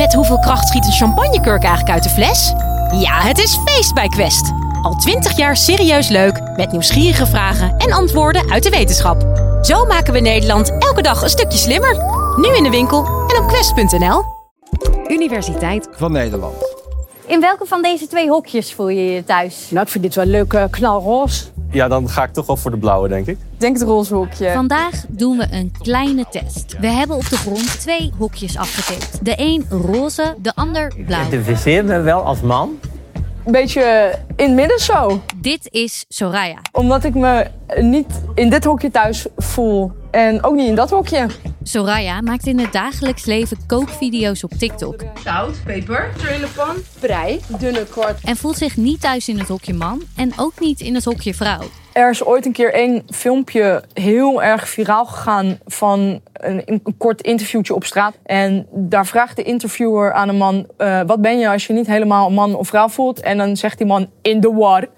Met hoeveel kracht schiet een champagnekurk eigenlijk uit de fles? Ja, het is feest bij Quest. Al twintig jaar serieus leuk, met nieuwsgierige vragen en antwoorden uit de wetenschap. Zo maken we Nederland elke dag een stukje slimmer. Nu in de winkel en op quest.nl. Universiteit van Nederland. In welke van deze twee hokjes voel je je thuis? Nou, ik vind dit wel leuk uh, knalroze. Ja, dan ga ik toch wel voor de blauwe, denk ik. Denk het roze hokje. Vandaag doen we een kleine test. We hebben op de grond twee hokjes afgetikt. De een roze, de ander blauw. Identificeer me wel als man. Een beetje in het midden zo. Dit is Soraya. Omdat ik me niet in dit hokje thuis voel. En ook niet in dat hokje. Soraya maakt in het dagelijks leven kookvideo's op TikTok. Zout, peper, in de pan, prei, dunne kwart. En voelt zich niet thuis in het hokje man en ook niet in het hokje vrouw. Er is ooit een keer één filmpje heel erg viraal gegaan van een, een, kort interviewtje op straat. En daar vraagt de interviewer aan een man: uh, wat ben je als je niet helemaal een man of vrouw voelt? En dan zegt die man in the war.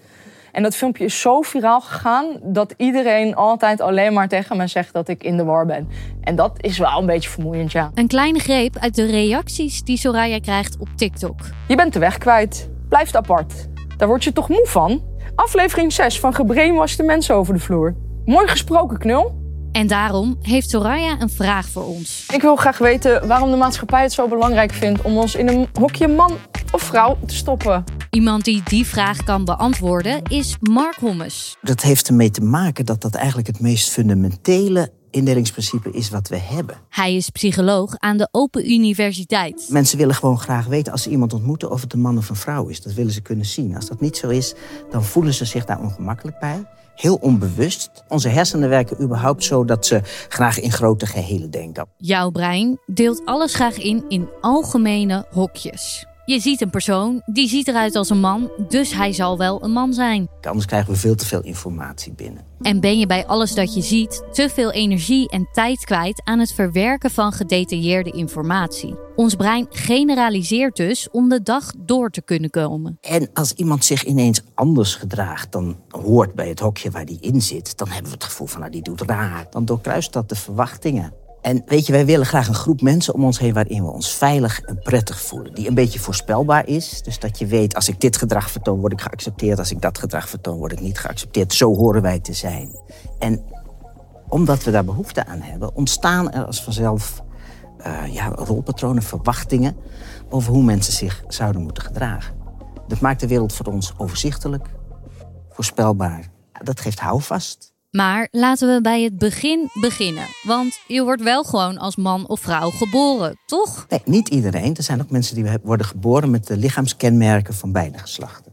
En dat filmpje is zo viraal gegaan dat iedereen altijd alleen maar tegen me zegt dat ik in de war ben. En dat is wel een beetje vermoeiend, ja. Een kleine greep uit de reacties die Soraya krijgt op TikTok. Je bent de weg kwijt. Blijft apart. Daar word je toch moe van? Aflevering 6 van Gebrainwashed mensen over de vloer. Mooi gesproken, knul. En daarom heeft Soraya een vraag voor ons. Ik wil graag weten waarom de maatschappij het zo belangrijk vindt om ons in een hokje man of vrouw te stoppen. Iemand die die vraag kan beantwoorden is Mark Hommes. Dat heeft ermee te maken dat dat eigenlijk het meest fundamentele indelingsprincipe is wat we hebben. Hij is psycholoog aan de Open Universiteit. Mensen willen gewoon graag weten als ze iemand ontmoeten of het een man of een vrouw is. Dat willen ze kunnen zien. Als dat niet zo is, dan voelen ze zich daar ongemakkelijk bij. Heel onbewust. Onze hersenen werken überhaupt zo dat ze graag in grote gehelen denken. Jouw brein deelt alles graag in in algemene hokjes. Je ziet een persoon, die ziet eruit als een man, dus hij zal wel een man zijn. Anders krijgen we veel te veel informatie binnen. En ben je bij alles dat je ziet te veel energie en tijd kwijt aan het verwerken van gedetailleerde informatie. Ons brein generaliseert dus om de dag door te kunnen komen. En als iemand zich ineens anders gedraagt dan hoort bij het hokje waar die in zit, dan hebben we het gevoel van nou die doet raar. Dan doorkruist dat de verwachtingen. En weet je, wij willen graag een groep mensen om ons heen waarin we ons veilig en prettig voelen. Die een beetje voorspelbaar is. Dus dat je weet, als ik dit gedrag vertoon, word ik geaccepteerd. Als ik dat gedrag vertoon, word ik niet geaccepteerd. Zo horen wij te zijn. En omdat we daar behoefte aan hebben, ontstaan er als vanzelf uh, ja, rolpatronen, verwachtingen over hoe mensen zich zouden moeten gedragen. Dat maakt de wereld voor ons overzichtelijk, voorspelbaar. Dat geeft houvast. Maar laten we bij het begin beginnen. Want je wordt wel gewoon als man of vrouw geboren, toch? Nee, niet iedereen. Er zijn ook mensen die worden geboren met de lichaamskenmerken van beide geslachten.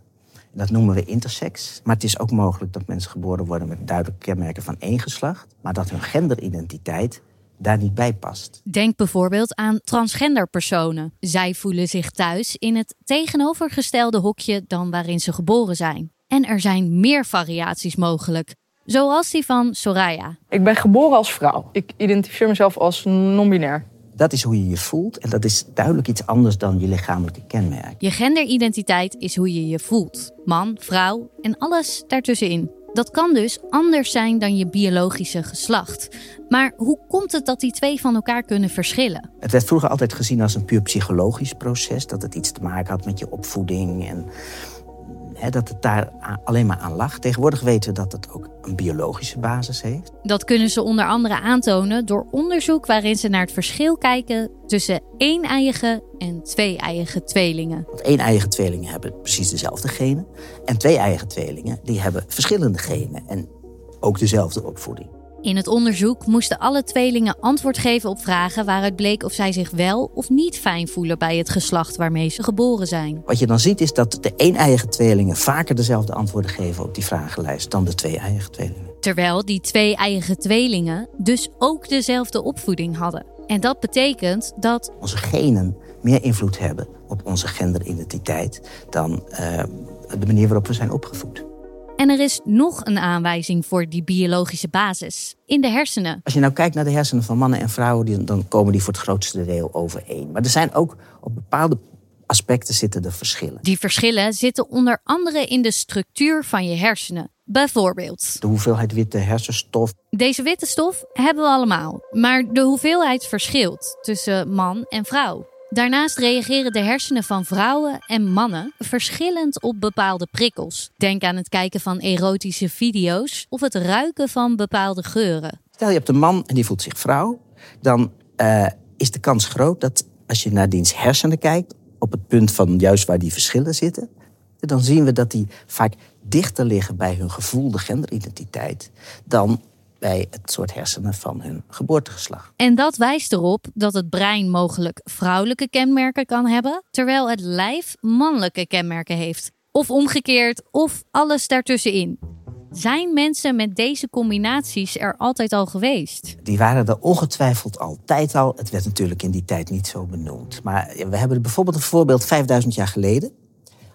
Dat noemen we intersex. Maar het is ook mogelijk dat mensen geboren worden met duidelijke kenmerken van één geslacht. Maar dat hun genderidentiteit daar niet bij past. Denk bijvoorbeeld aan transgender personen. Zij voelen zich thuis in het tegenovergestelde hokje dan waarin ze geboren zijn. En er zijn meer variaties mogelijk. Zoals die van Soraya. Ik ben geboren als vrouw. Ik identificeer mezelf als non-binair. Dat is hoe je je voelt en dat is duidelijk iets anders dan je lichamelijke kenmerk. Je genderidentiteit is hoe je je voelt. Man, vrouw en alles daartussenin. Dat kan dus anders zijn dan je biologische geslacht. Maar hoe komt het dat die twee van elkaar kunnen verschillen? Het werd vroeger altijd gezien als een puur psychologisch proces. Dat het iets te maken had met je opvoeding en dat het daar alleen maar aan lag. Tegenwoordig weten we dat het ook een biologische basis heeft. Dat kunnen ze onder andere aantonen door onderzoek waarin ze naar het verschil kijken tussen één-eiige en twee-eiige tweelingen. Want één-eiige tweelingen hebben precies dezelfde genen. En twee-eiige tweelingen die hebben verschillende genen en ook dezelfde opvoeding. In het onderzoek moesten alle tweelingen antwoord geven op vragen waaruit bleek of zij zich wel of niet fijn voelen bij het geslacht waarmee ze geboren zijn. Wat je dan ziet is dat de een-eigen tweelingen vaker dezelfde antwoorden geven op die vragenlijst dan de twee-eigen tweelingen. Terwijl die twee-eigen tweelingen dus ook dezelfde opvoeding hadden. En dat betekent dat onze genen meer invloed hebben op onze genderidentiteit dan uh, de manier waarop we zijn opgevoed. En er is nog een aanwijzing voor die biologische basis. In de hersenen. Als je nou kijkt naar de hersenen van mannen en vrouwen, dan komen die voor het grootste deel overeen. Maar er zijn ook op bepaalde aspecten zitten de verschillen. Die verschillen zitten onder andere in de structuur van je hersenen. Bijvoorbeeld. De hoeveelheid witte hersenstof. Deze witte stof hebben we allemaal. Maar de hoeveelheid verschilt tussen man en vrouw. Daarnaast reageren de hersenen van vrouwen en mannen verschillend op bepaalde prikkels. Denk aan het kijken van erotische video's of het ruiken van bepaalde geuren. Stel je hebt een man en die voelt zich vrouw, dan uh, is de kans groot dat als je naar diens hersenen kijkt, op het punt van juist waar die verschillen zitten, dan zien we dat die vaak dichter liggen bij hun gevoelde genderidentiteit dan bij het soort hersenen van hun geboortegeslacht. En dat wijst erop dat het brein mogelijk vrouwelijke kenmerken kan hebben, terwijl het lijf mannelijke kenmerken heeft. Of omgekeerd, of alles daartussenin. Zijn mensen met deze combinaties er altijd al geweest? Die waren er ongetwijfeld altijd al. Het werd natuurlijk in die tijd niet zo benoemd. Maar we hebben bijvoorbeeld een voorbeeld 5000 jaar geleden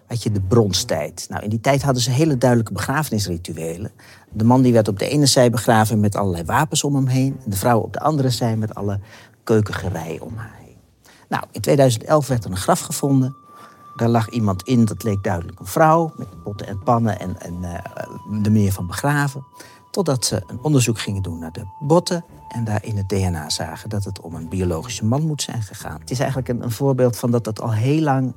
had je de bronstijd. Nou, in die tijd hadden ze hele duidelijke begrafenisrituelen. De man die werd op de ene zij begraven met allerlei wapens om hem heen. En de vrouw op de andere zij met alle keukengerei om haar heen. Nou, in 2011 werd er een graf gevonden. Daar lag iemand in, dat leek duidelijk een vrouw. Met potten en pannen en, en uh, de manier van begraven. Totdat ze een onderzoek gingen doen naar de botten. En daar in het DNA zagen dat het om een biologische man moet zijn gegaan. Het is eigenlijk een, een voorbeeld van dat dat al heel lang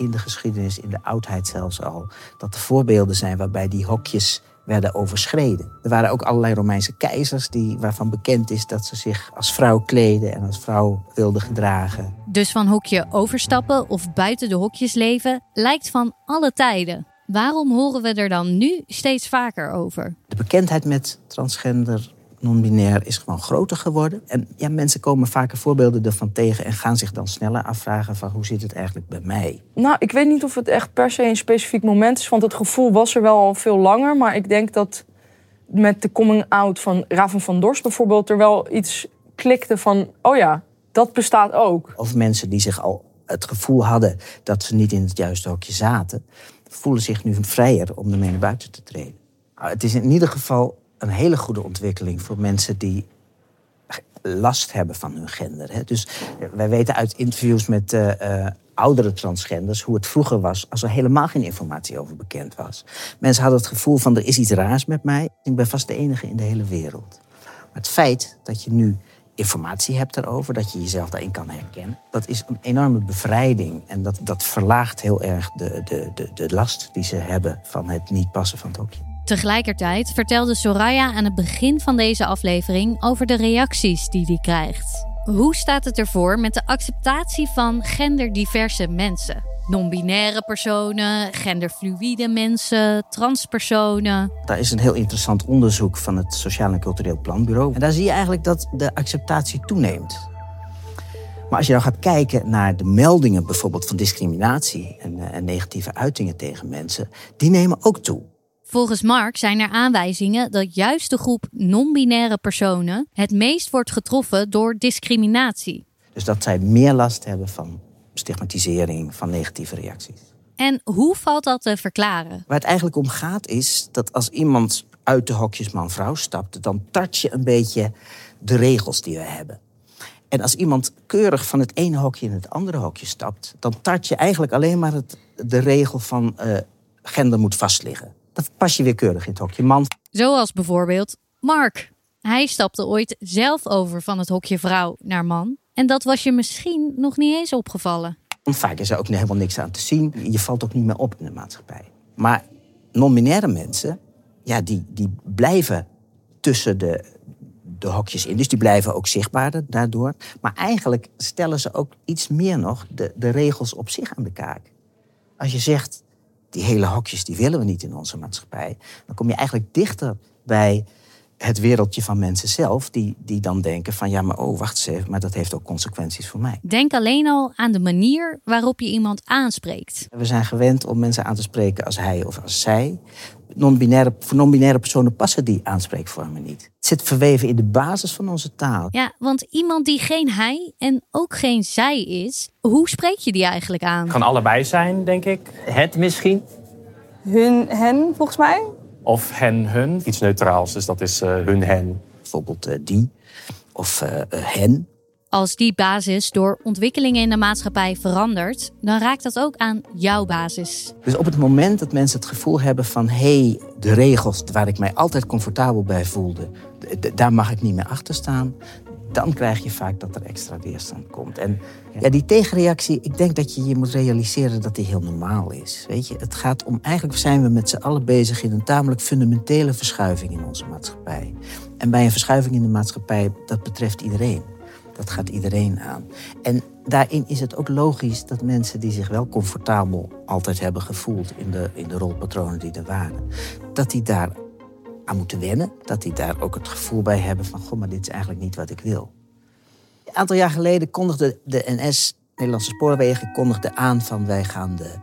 in de geschiedenis, in de oudheid zelfs al, dat er voorbeelden zijn waarbij die hokjes werden overschreden. Er waren ook allerlei Romeinse keizers die, waarvan bekend is dat ze zich als vrouw kleden en als vrouw wilden gedragen. Dus van hokje overstappen of buiten de hokjes leven lijkt van alle tijden. Waarom horen we er dan nu steeds vaker over? De bekendheid met transgender non-binair is gewoon groter geworden. En ja, mensen komen vaker voorbeelden ervan tegen en gaan zich dan sneller afvragen van hoe zit het eigenlijk bij mij? Nou, ik weet niet of het echt per se een specifiek moment is, want het gevoel was er wel al veel langer. Maar ik denk dat met de coming out van Raven van Dorst bijvoorbeeld er wel iets klikte van, oh ja, dat bestaat ook. Of mensen die zich al het gevoel hadden dat ze niet in het juiste hokje zaten, voelen zich nu vrijer om ermee naar buiten te treden. Nou, het is in ieder geval een hele goede ontwikkeling voor mensen die last hebben van hun gender. Hè. Dus eh, wij weten uit interviews met uh, uh, oudere transgenders hoe het vroeger was als er helemaal geen informatie over bekend was. Mensen hadden het gevoel van er is iets raars met mij. Ik ben vast de enige in de hele wereld. Maar het feit dat je nu informatie hebt daarover, dat je jezelf daarin kan herkennen, dat is een enorme bevrijding. En dat, dat verlaagt heel erg de, de, de, de last die ze hebben van het niet passen van het hokje. Tegelijkertijd vertelde Soraya aan het begin van deze aflevering over de reacties die hij krijgt. Hoe staat het ervoor met de acceptatie van genderdiverse mensen? Non-binaire personen, genderfluïde mensen, transpersonen. Daar is een heel interessant onderzoek van het Sociaal en Cultureel Planbureau. En daar zie je eigenlijk dat de acceptatie toeneemt. Maar als je dan gaat kijken naar de meldingen bijvoorbeeld van discriminatie en, uh, en negatieve uitingen tegen mensen, die nemen ook toe. Volgens Mark zijn er aanwijzingen dat juist de groep non-binaire personen het meest wordt getroffen door discriminatie. Dus dat zij meer last hebben van stigmatisering, van negatieve reacties. En hoe valt dat te verklaren? Waar het eigenlijk om gaat is dat als iemand uit de hokjes man-vrouw stapt, dan tart je een beetje de regels die we hebben. En als iemand keurig van het ene hokje in het andere hokje stapt, dan tart je eigenlijk alleen maar het, de regel van uh, gender moet vastliggen dan pas je weer keurig in het hokje man. Zoals bijvoorbeeld Mark. Hij stapte ooit zelf over van het hokje vrouw naar man. En dat was je misschien nog niet eens opgevallen. Vaak is er ook helemaal niks aan te zien. Je valt ook niet meer op in de maatschappij. Maar non-binaire mensen, ja, die, die blijven tussen de, de hokjes in. Dus die blijven ook zichtbaarder daardoor. Maar eigenlijk stellen ze ook iets meer nog de, de regels op zich aan de kaak. Als je zegt, die hele hokjes die willen we niet in onze maatschappij. Dan kom je eigenlijk dichter bij het wereldje van mensen zelf, die, die dan denken van ja, maar oh, wacht eens even, maar dat heeft ook consequenties voor mij. Denk alleen al aan de manier waarop je iemand aanspreekt. We zijn gewend om mensen aan te spreken als hij of als zij. Non-binaire, voor non-binaire personen passen die aanspreekvormen niet. Het zit verweven in de basis van onze taal. Ja, want iemand die geen hij en ook geen zij is, hoe spreek je die eigenlijk aan? Het kan allebei zijn, denk ik. Het misschien. Hun, hen, volgens mij. Of hen, hun. Iets neutraals, dus dat is uh, hun, hen. Bijvoorbeeld uh, die of uh, hen. Als die basis door ontwikkelingen in de maatschappij verandert, dan raakt dat ook aan jouw basis. Dus op het moment dat mensen het gevoel hebben van hé, hey, de regels waar ik mij altijd comfortabel bij voelde, daar mag ik niet meer achter staan, dan krijg je vaak dat er extra weerstand komt. En ja, die tegenreactie, ik denk dat je je moet realiseren dat die heel normaal is. Weet je, het gaat om, eigenlijk zijn we met z'n allen bezig in een tamelijk fundamentele verschuiving in onze maatschappij. En bij een verschuiving in de maatschappij, dat betreft iedereen. Dat gaat iedereen aan. En daarin is het ook logisch dat mensen die zich wel comfortabel altijd hebben gevoeld in de, in de rolpatronen die er waren, dat die daar aan moeten wennen. Dat die daar ook het gevoel bij hebben van, goh, maar dit is eigenlijk niet wat ik wil. Een aantal jaar geleden kondigde de NS, Nederlandse Spoorwegen, kondigde aan van wij gaan de,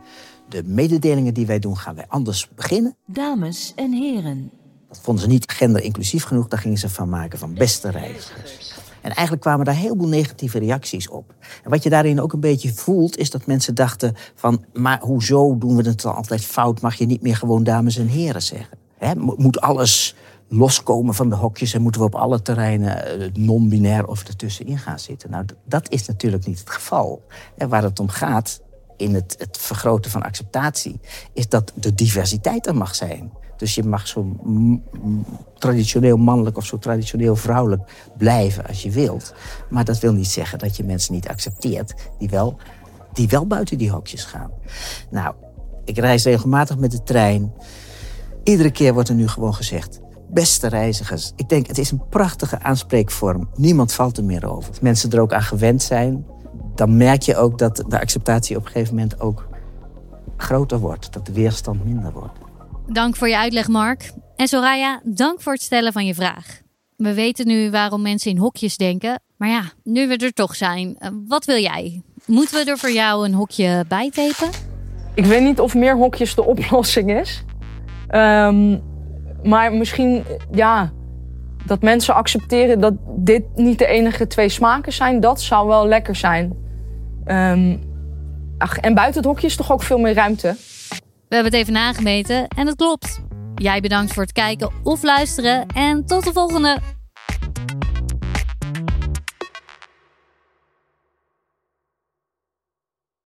de mededelingen die wij doen, gaan wij anders beginnen. Dames en heren. Dat vonden ze niet genderinclusief genoeg, daar gingen ze van maken van beste reizigers. En eigenlijk kwamen daar heel veel negatieve reacties op. En wat je daarin ook een beetje voelt, is dat mensen dachten van... maar hoezo doen we het dan altijd fout? Mag je niet meer gewoon dames en heren zeggen? Moet alles loskomen van de hokjes en moeten we op alle terreinen eh, non-binair of ertussenin gaan zitten? Nou, dat is natuurlijk niet het geval. Waar het om gaat in het, het vergroten van acceptatie, is dat de diversiteit er mag zijn. Dus je mag zo traditioneel mannelijk of zo traditioneel vrouwelijk blijven als je wilt. Maar dat wil niet zeggen dat je mensen niet accepteert die wel, die wel buiten die hokjes gaan. Nou, ik reis regelmatig met de trein. Iedere keer wordt er nu gewoon gezegd: beste reizigers. Ik denk, het is een prachtige aanspreekvorm. Niemand valt er meer over. Als mensen er ook aan gewend zijn, dan merk je ook dat de acceptatie op een gegeven moment ook groter wordt. Dat de weerstand minder wordt. Dank voor je uitleg, Mark. En Soraya, dank voor het stellen van je vraag. We weten nu waarom mensen in hokjes denken. Maar ja, nu we er toch zijn, eh, wat wil jij? Moeten we er voor jou een hokje bij tapen? Ik weet niet of meer hokjes de oplossing is. Um, maar misschien, ja, dat mensen accepteren dat dit niet de enige twee smaken zijn, dat zou wel lekker zijn. Um, ach, en buiten het hokje is toch ook veel meer ruimte. We hebben het even nagemeten en het klopt. Jij bedankt voor het kijken of luisteren en tot de volgende.